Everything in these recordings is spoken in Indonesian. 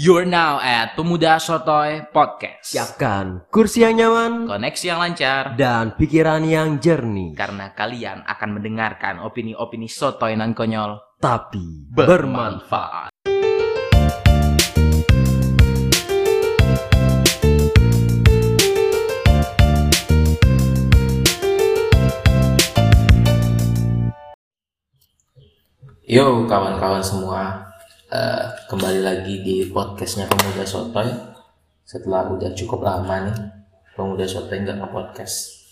You're now at Pemuda Sotoy Podcast. Siapkan kursi yang nyaman Koneksi yang lancar dan pikiran yang jernih, karena kalian akan mendengarkan opini-opini sotoy nan konyol tapi bermanfaat. bermanfaat. Yo kawan-kawan semua, Eh, kembali lagi di podcastnya Pemuda Sotoy. Setelah udah cukup lama nih, Pemuda Sotoy nggak nge-podcast.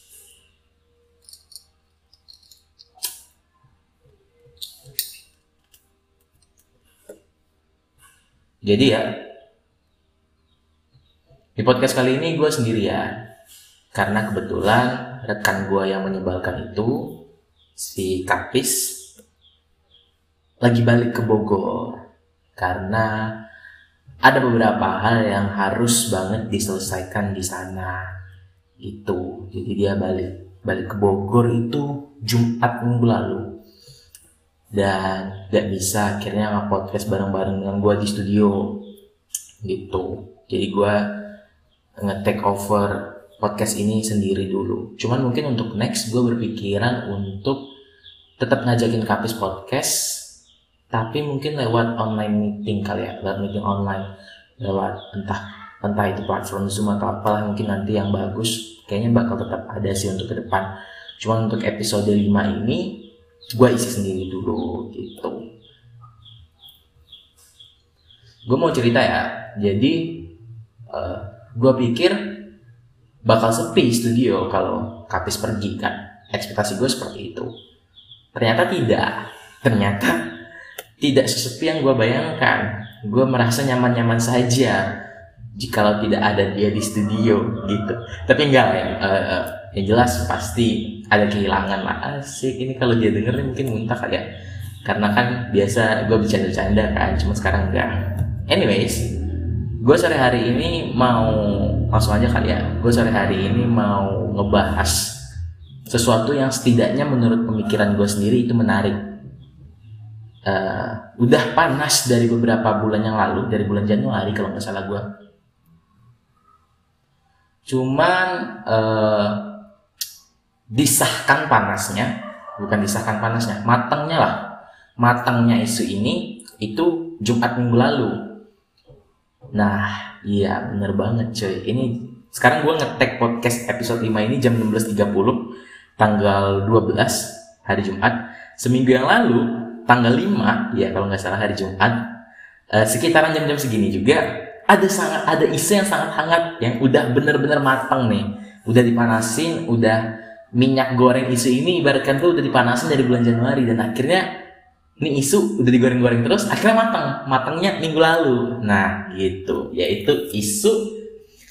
Jadi ya, di podcast kali ini gue sendirian. Karena kebetulan rekan gue yang menyebalkan itu, si Kapis, lagi balik ke Bogor karena ada beberapa hal yang harus banget diselesaikan di sana. Gitu. Jadi dia balik balik ke Bogor itu Jumat minggu lalu. Dan gak bisa akhirnya nge podcast bareng-bareng dengan gue di studio. Gitu. Jadi gue nge-take over podcast ini sendiri dulu. Cuman mungkin untuk next gue berpikiran untuk tetap ngajakin Kapis podcast tapi mungkin lewat online meeting kali ya lewat meeting online lewat entah entah itu platform zoom atau apalah mungkin nanti yang bagus kayaknya bakal tetap ada sih untuk ke depan. Cuma untuk episode 5 ini gue isi sendiri dulu gitu. Gue mau cerita ya jadi uh, gue pikir bakal sepi studio kalau kapis pergi kan? Ekspektasi gue seperti itu. Ternyata tidak. Ternyata tidak sesepi yang gue bayangkan. Gue merasa nyaman-nyaman saja jikalau tidak ada dia di studio gitu. Tapi enggak ya, uh, yang jelas pasti ada kehilangan lah. Asik ini kalau dia denger mungkin muntah kali ya. Karena kan biasa gue bercanda-canda kan, cuma sekarang enggak. Anyways, gue sore hari ini mau langsung aja kali ya. Gue sore hari ini mau ngebahas sesuatu yang setidaknya menurut pemikiran gue sendiri itu menarik uh, udah panas dari beberapa bulan yang lalu dari bulan Januari kalau nggak salah gue cuman uh, disahkan panasnya bukan disahkan panasnya matangnya lah. Matangnya isu ini itu Jumat minggu lalu. Nah iya bener banget cuy ini sekarang gue ngetek podcast episode 5 ini jam 16.30 tanggal 12 hari Jumat. Seminggu yang lalu tanggal 5 ya kalau nggak salah hari Jumat uh, sekitaran jam-jam segini juga ada sangat ada isu yang sangat hangat yang udah bener-bener matang nih. Udah dipanasin udah minyak goreng isu ini ibaratkan tuh udah dipanasin dari bulan Januari dan akhirnya ini isu udah digoreng-goreng terus akhirnya matang. Matangnya minggu lalu. Nah gitu. Yaitu isu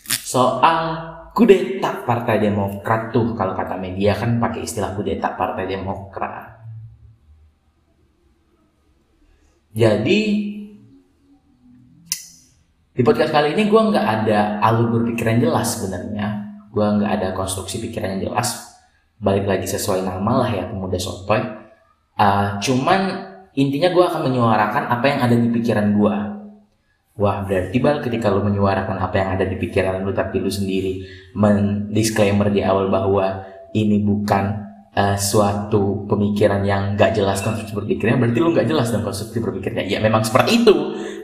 soal kudeta Partai Demokrat tuh kalau kata media kan pakai istilah kudeta Partai Demokrat Jadi di podcast kali ini gue nggak ada alur berpikir yang jelas sebenarnya. Gue nggak ada konstruksi pikiran yang jelas. Balik lagi sesuai nama lah ya pemuda sotoy. Uh, cuman intinya gue akan menyuarakan apa yang ada di pikiran gue. Wah berarti bal ketika lu menyuarakan apa yang ada di pikiran lu tapi lu sendiri mendisclaimer di awal bahwa ini bukan uh, suatu pemikiran yang nggak jelas konstruksi berpikirnya berarti lu nggak jelas dong konstruksi berpikirnya. Ya memang seperti itu.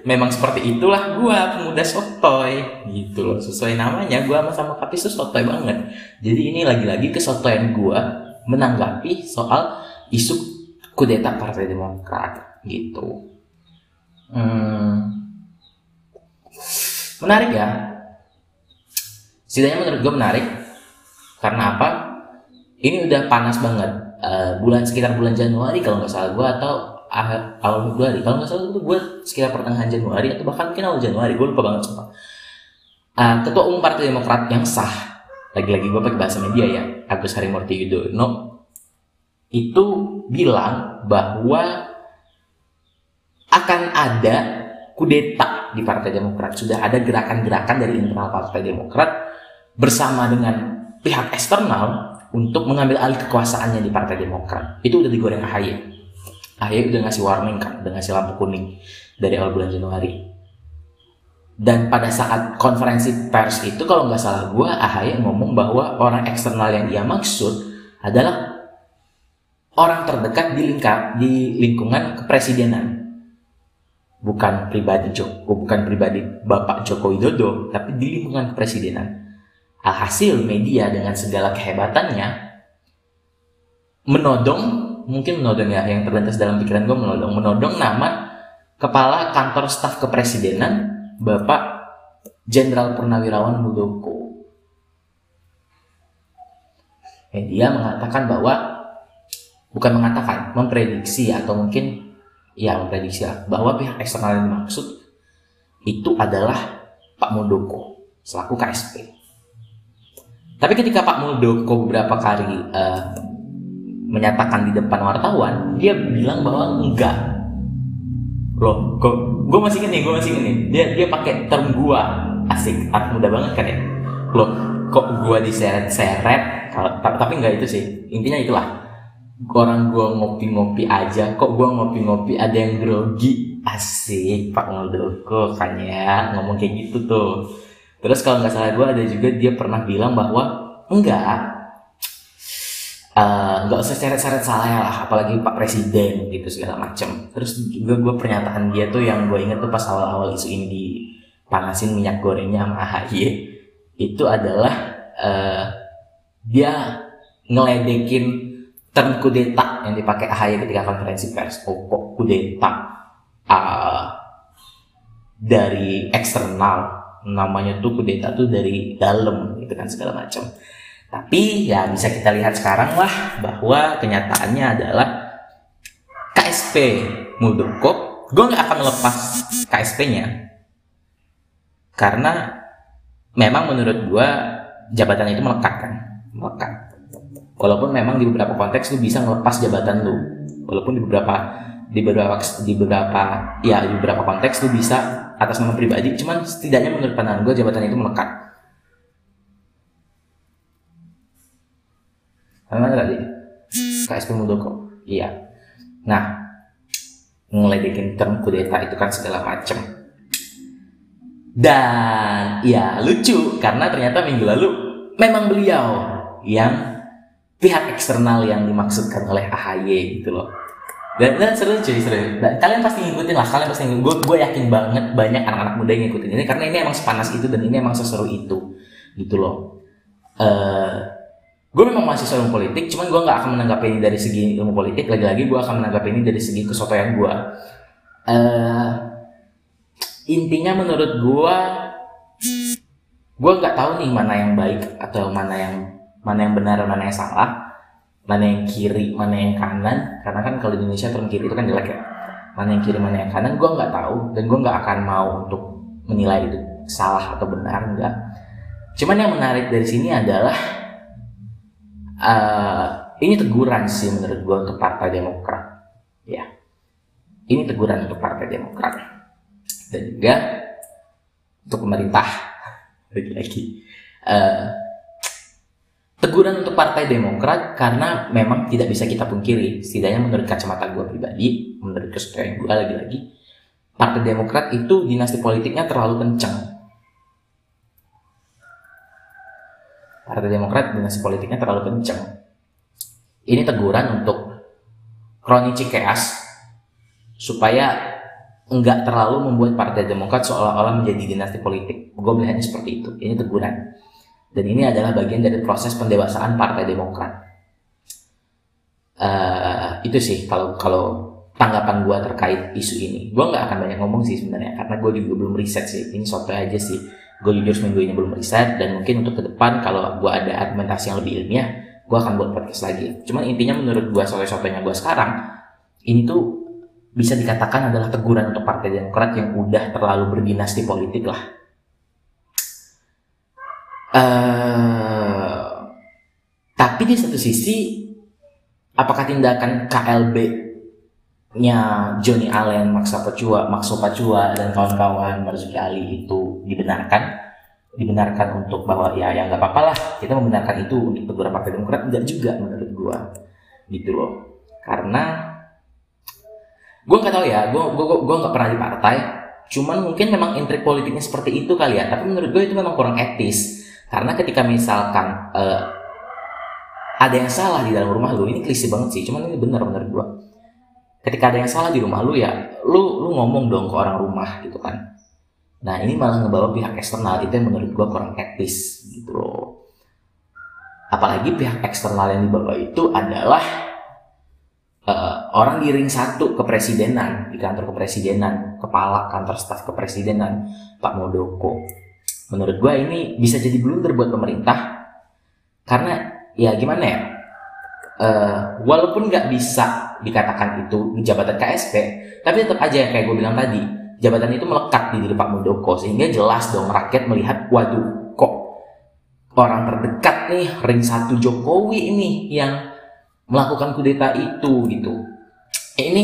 Memang seperti itulah gua pemuda sotoy. Gitu loh sesuai namanya gua sama sama kapis sotoy banget. Jadi ini lagi-lagi kesotoyan gua menanggapi soal isu kudeta partai demokrat. Gitu. Hmm, menarik ya? Setidaknya menurut gue menarik. Karena apa ini udah panas banget. Uh, bulan sekitar bulan Januari kalau nggak salah gue atau awal Februari. Kalau nggak salah itu gue sekitar pertengahan Januari atau bahkan mungkin awal Januari gue lupa banget sumpah. Uh, ketua umum Partai Demokrat yang sah lagi-lagi gue pakai bahasa media ya Agus Harimurti Yudhoyono itu bilang bahwa akan ada kudeta di Partai Demokrat. Sudah ada gerakan-gerakan dari internal Partai Demokrat bersama dengan pihak eksternal untuk mengambil alih kekuasaannya di Partai Demokrat. Itu udah digoreng AHY. AHY udah ngasih warning kan, udah ngasih lampu kuning dari awal bulan Januari. dan pada saat konferensi pers itu kalau nggak salah gue AHY ngomong bahwa orang eksternal yang dia maksud adalah orang terdekat di lingkap di lingkungan kepresidenan bukan pribadi Joko bukan pribadi Bapak Joko Widodo tapi di lingkungan kepresidenan alhasil media dengan segala kehebatannya menodong mungkin menodong ya yang terlintas dalam pikiran gue menodong menodong nama kepala kantor staf kepresidenan Bapak Jenderal Purnawirawan Muldoko. Media mengatakan bahwa bukan mengatakan, memprediksi atau mungkin ya memprediksi bahwa pihak eksternal yang dimaksud itu adalah Pak Muldoko selaku KSP. Tapi ketika Pak Muldoko beberapa kali uh, menyatakan di depan wartawan, dia bilang bahwa enggak. Loh, kok gue masih gini, gue masih gini. Dia dia pakai term gua asik, art muda banget kan ya. Loh, kok gua diseret-seret? Kalau tapi enggak itu sih. Intinya itulah. Orang gua ngopi-ngopi aja, kok gua ngopi-ngopi ada yang grogi. Asik, Pak Muldoko kan ya ngomong kayak gitu tuh. Terus kalau nggak salah gue ada juga dia pernah bilang bahwa enggak, nggak uh, usah seret-seret saya lah apalagi pak presiden gitu segala macem. Terus juga gue pernyataan dia tuh yang gue inget tuh pas awal-awal isu ini dipanasin minyak gorengnya sama AHY itu adalah uh, dia ngeledekin term kudeta yang dipakai AHY ketika konferensi pers oh kudeta uh, dari eksternal namanya tuh kudeta tuh dari dalam gitu kan segala macam. Tapi ya bisa kita lihat sekarang lah bahwa kenyataannya adalah KSP Muldoko, gue nggak akan melepas KSP-nya karena memang menurut gue jabatan itu melekat kan, melekat. Walaupun memang di beberapa konteks lu bisa ngelepas jabatan lu, walaupun di beberapa di beberapa di beberapa ya di beberapa konteks lu bisa atas nama pribadi, cuman setidaknya menurut pandangan gue jabatan itu melekat Mana tadi? KSP Muldoko. Iya. Nah, ngeledekin term kudeta itu kan segala macem. Dan ya lucu karena ternyata minggu lalu memang beliau yang pihak eksternal yang dimaksudkan oleh AHY gitu loh. Dan, dan seru cuy seru. Dan kalian pasti ngikutin lah, kalian pasti ngikutin. Gue, yakin banget banyak anak-anak muda yang ngikutin ini karena ini emang sepanas itu dan ini emang seseru itu gitu loh. Uh, gue memang masih ilmu politik cuman gue nggak akan menanggapi ini dari segi ilmu politik lagi-lagi gue akan menanggapi ini dari segi kesotoyan gue uh, intinya menurut gue gue nggak tahu nih mana yang baik atau mana yang mana yang benar mana yang salah mana yang kiri mana yang kanan. Karena kan kalau di Indonesia term kiri itu kan jelek ya. Mana yang kiri mana yang kanan gue nggak tahu. Dan gue nggak akan mau untuk menilai itu salah atau benar enggak. Cuman yang menarik dari sini adalah uh, ini teguran sih menurut gue untuk Partai Demokrat. Ya. Ini teguran untuk Partai Demokrat. Dan juga untuk pemerintah. Lagi-lagi uh, teguran untuk Partai Demokrat karena memang tidak bisa kita pungkiri setidaknya menurut kacamata gue pribadi menurut kesukaan gue lagi-lagi Partai Demokrat itu dinasti politiknya terlalu kencang Partai Demokrat dinasti politiknya terlalu kencang. Ini teguran untuk Kroni Cikeas supaya enggak terlalu membuat Partai Demokrat seolah-olah menjadi dinasti politik. Gue melihatnya seperti itu. Ini teguran. Dan ini adalah bagian dari proses pendewasaan Partai Demokrat. Uh, itu sih kalau kalau tanggapan gue terkait isu ini. Gue nggak akan banyak ngomong sih sebenarnya karena gue juga belum riset sih. Ini soto aja sih gue jujur seminggu ini belum riset dan mungkin untuk ke depan kalau gue ada argumentasi yang lebih ilmiah gue akan buat podcast lagi cuman intinya menurut gue soal-soalnya gue sekarang ini tuh bisa dikatakan adalah teguran untuk Partai Demokrat yang udah terlalu berdinasti politik lah uh, tapi di satu sisi apakah tindakan KLB nya Johnny Allen, Maksa Pacua, Makso Pacua dan kawan-kawan Marzuki Ali itu dibenarkan? Dibenarkan untuk bahwa ya ya nggak apa-apa lah kita membenarkan itu untuk teguran Partai Demokrat. Enggak juga menurut gua gitu loh. Karena gua nggak tahu ya gua gua gua nggak pernah di partai cuman mungkin memang intrik politiknya seperti itu kali ya tapi menurut gue itu memang kurang etis karena ketika misalkan eh, ada yang salah di dalam rumah lu ini klise banget sih cuman ini benar menurut gue ketika ada yang salah di rumah lu ya lu lu ngomong dong ke orang rumah gitu kan. Nah ini malah ngebawa pihak eksternal itu yang menurut gue kurang etis gitu loh. Apalagi pihak eksternal yang dibawa itu adalah eh, orang di ring satu kepresidenan di kantor kepresidenan kepala kantor staf kepresidenan Pak Muldoko menurut gue ini bisa jadi blunder buat pemerintah. Karena ya gimana ya? Eh, walaupun nggak bisa dikatakan itu jabatan KSP tapi tetap aja kayak gue bilang tadi jabatan itu melekat di diri Pak Muldoko sehingga jelas dong rakyat melihat waduh kok orang terdekat nih ring satu Jokowi ini yang melakukan kudeta itu gitu. Ini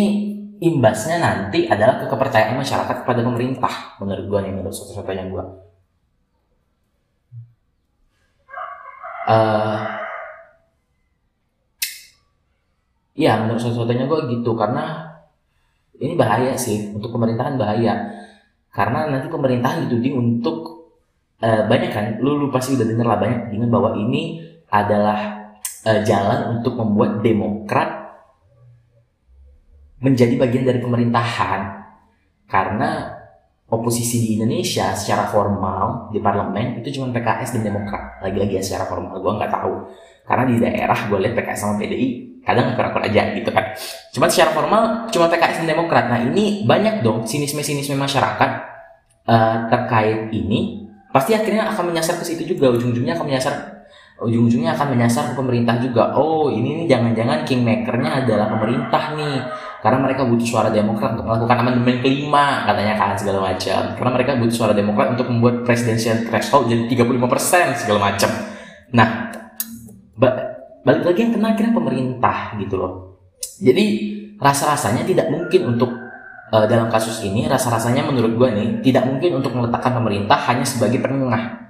imbasnya nanti adalah ke kepercayaan masyarakat kepada pemerintah menurut gue nih menurut satu-satunya gue Eh, ya menurut satu-satunya gue gitu karena ini bahaya sih untuk pemerintahan bahaya. Karena nanti pemerintahan dituding untuk eh, banyak kan lu, lu pasti udah denger lah banyak dengan bahwa ini adalah eh, jalan untuk membuat demokrat menjadi bagian dari pemerintahan. Karena oposisi di Indonesia secara formal di parlemen itu cuma PKS dan Demokrat. Lagi-lagi ya secara formal gue nggak tahu. Karena di daerah gue lihat PKS sama PDI kadang akur-akur aja gitu kan. Cuma secara formal cuma PKS dan Demokrat. Nah ini banyak dong sinisme-sinisme masyarakat eh, terkait ini pasti akhirnya akan menyasar ke situ juga. Ujung-ujungnya akan menyasar ujung-ujungnya akan menyasar ke pemerintah juga. Oh ini nih jangan-jangan kingmakernya adalah pemerintah nih. Karena mereka butuh suara demokrat untuk melakukan amandemen kelima katanya kan segala macam. Karena mereka butuh suara demokrat untuk membuat presidential threshold jadi 35% segala macam. Nah ba- balik lagi yang kena akhirnya pemerintah gitu loh. Jadi rasa-rasanya tidak mungkin untuk eh, dalam kasus ini rasa-rasanya menurut gue nih tidak mungkin untuk meletakkan pemerintah hanya sebagai penengah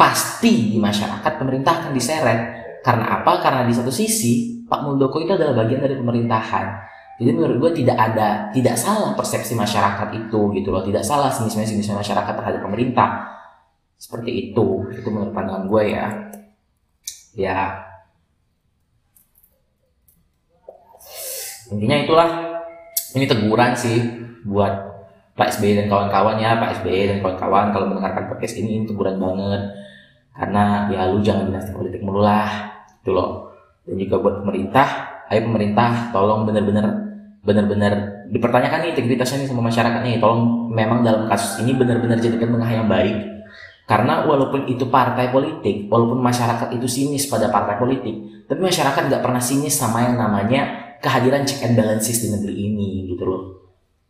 pasti di masyarakat pemerintah akan diseret. Karena apa? Karena di satu sisi Pak Muldoko itu adalah bagian dari pemerintahan. Jadi menurut gue tidak ada tidak salah persepsi masyarakat itu gitu loh. Tidak salah sinisme-sinisme masyarakat terhadap pemerintah. Seperti itu itu menurut pandangan gue ya. Ya. Intinya itulah. Ini teguran sih buat Pak SBY dan kawan-kawan ya Pak SBY dan kawan-kawan. Kalau mendengarkan podcast ini ini teguran banget karena ya lu jangan dinasti politik mulu lah. Gitu loh. Dan juga buat pemerintah ayo pemerintah tolong bener-bener bener-bener dipertanyakan nih integritasnya nih sama masyarakat nih. Tolong memang dalam kasus ini bener-bener jadikan tengah yang baik. Karena walaupun itu partai politik walaupun masyarakat itu sinis pada partai politik tapi masyarakat nggak pernah sinis sama yang namanya kehadiran check and balances di negeri ini gitu loh.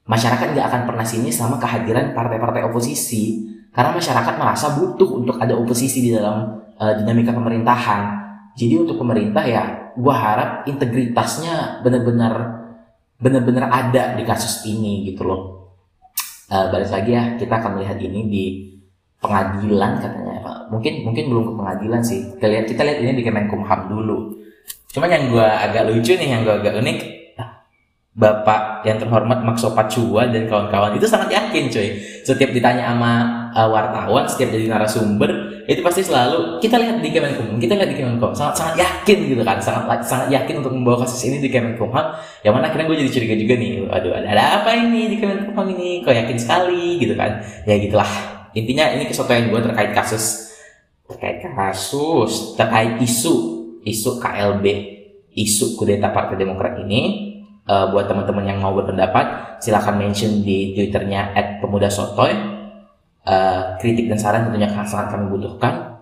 Masyarakat nggak akan pernah sinis sama kehadiran partai-partai oposisi karena masyarakat merasa butuh untuk ada oposisi di dalam eh, dinamika pemerintahan. Jadi untuk pemerintah ya gua harap integritasnya benar-benar benar-benar ada di kasus ini gitu loh. Eh, balik lagi ya kita akan melihat ini di pengadilan katanya mungkin mungkin belum ke pengadilan sih. Kita lihat kita lihat ini di Kemenkumham dulu. Cuman yang gua agak lucu nih yang gua agak unik Bapak yang terhormat Makso Pacua dan kawan-kawan. Itu sangat yakin cuy setiap ditanya sama uh, wartawan setiap jadi narasumber itu pasti selalu kita lihat di Kemenkumham kita lihat di Kemenkumham sangat sangat yakin gitu kan. Sangat sangat yakin untuk membawa kasus ini di Kemenkumham yang mana akhirnya gue jadi curiga juga nih aduh ada, ada apa ini di Kemenkumham ini? Kok yakin sekali? Gitu kan. Ya gitulah. Intinya ini kesotoyan gue terkait kasus terkait kasus terkait isu isu KLB isu kudeta Partai Demokrat ini Eh, buat teman-teman yang mau berpendapat silahkan mention di twitternya @pemudasotoy Eh, kritik dan saran tentunya sangat kami butuhkan.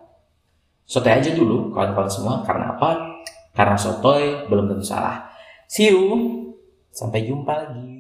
Sotoy aja dulu kawan-kawan semua. Karena apa? Karena sotoy belum tentu salah. See you. Sampai jumpa lagi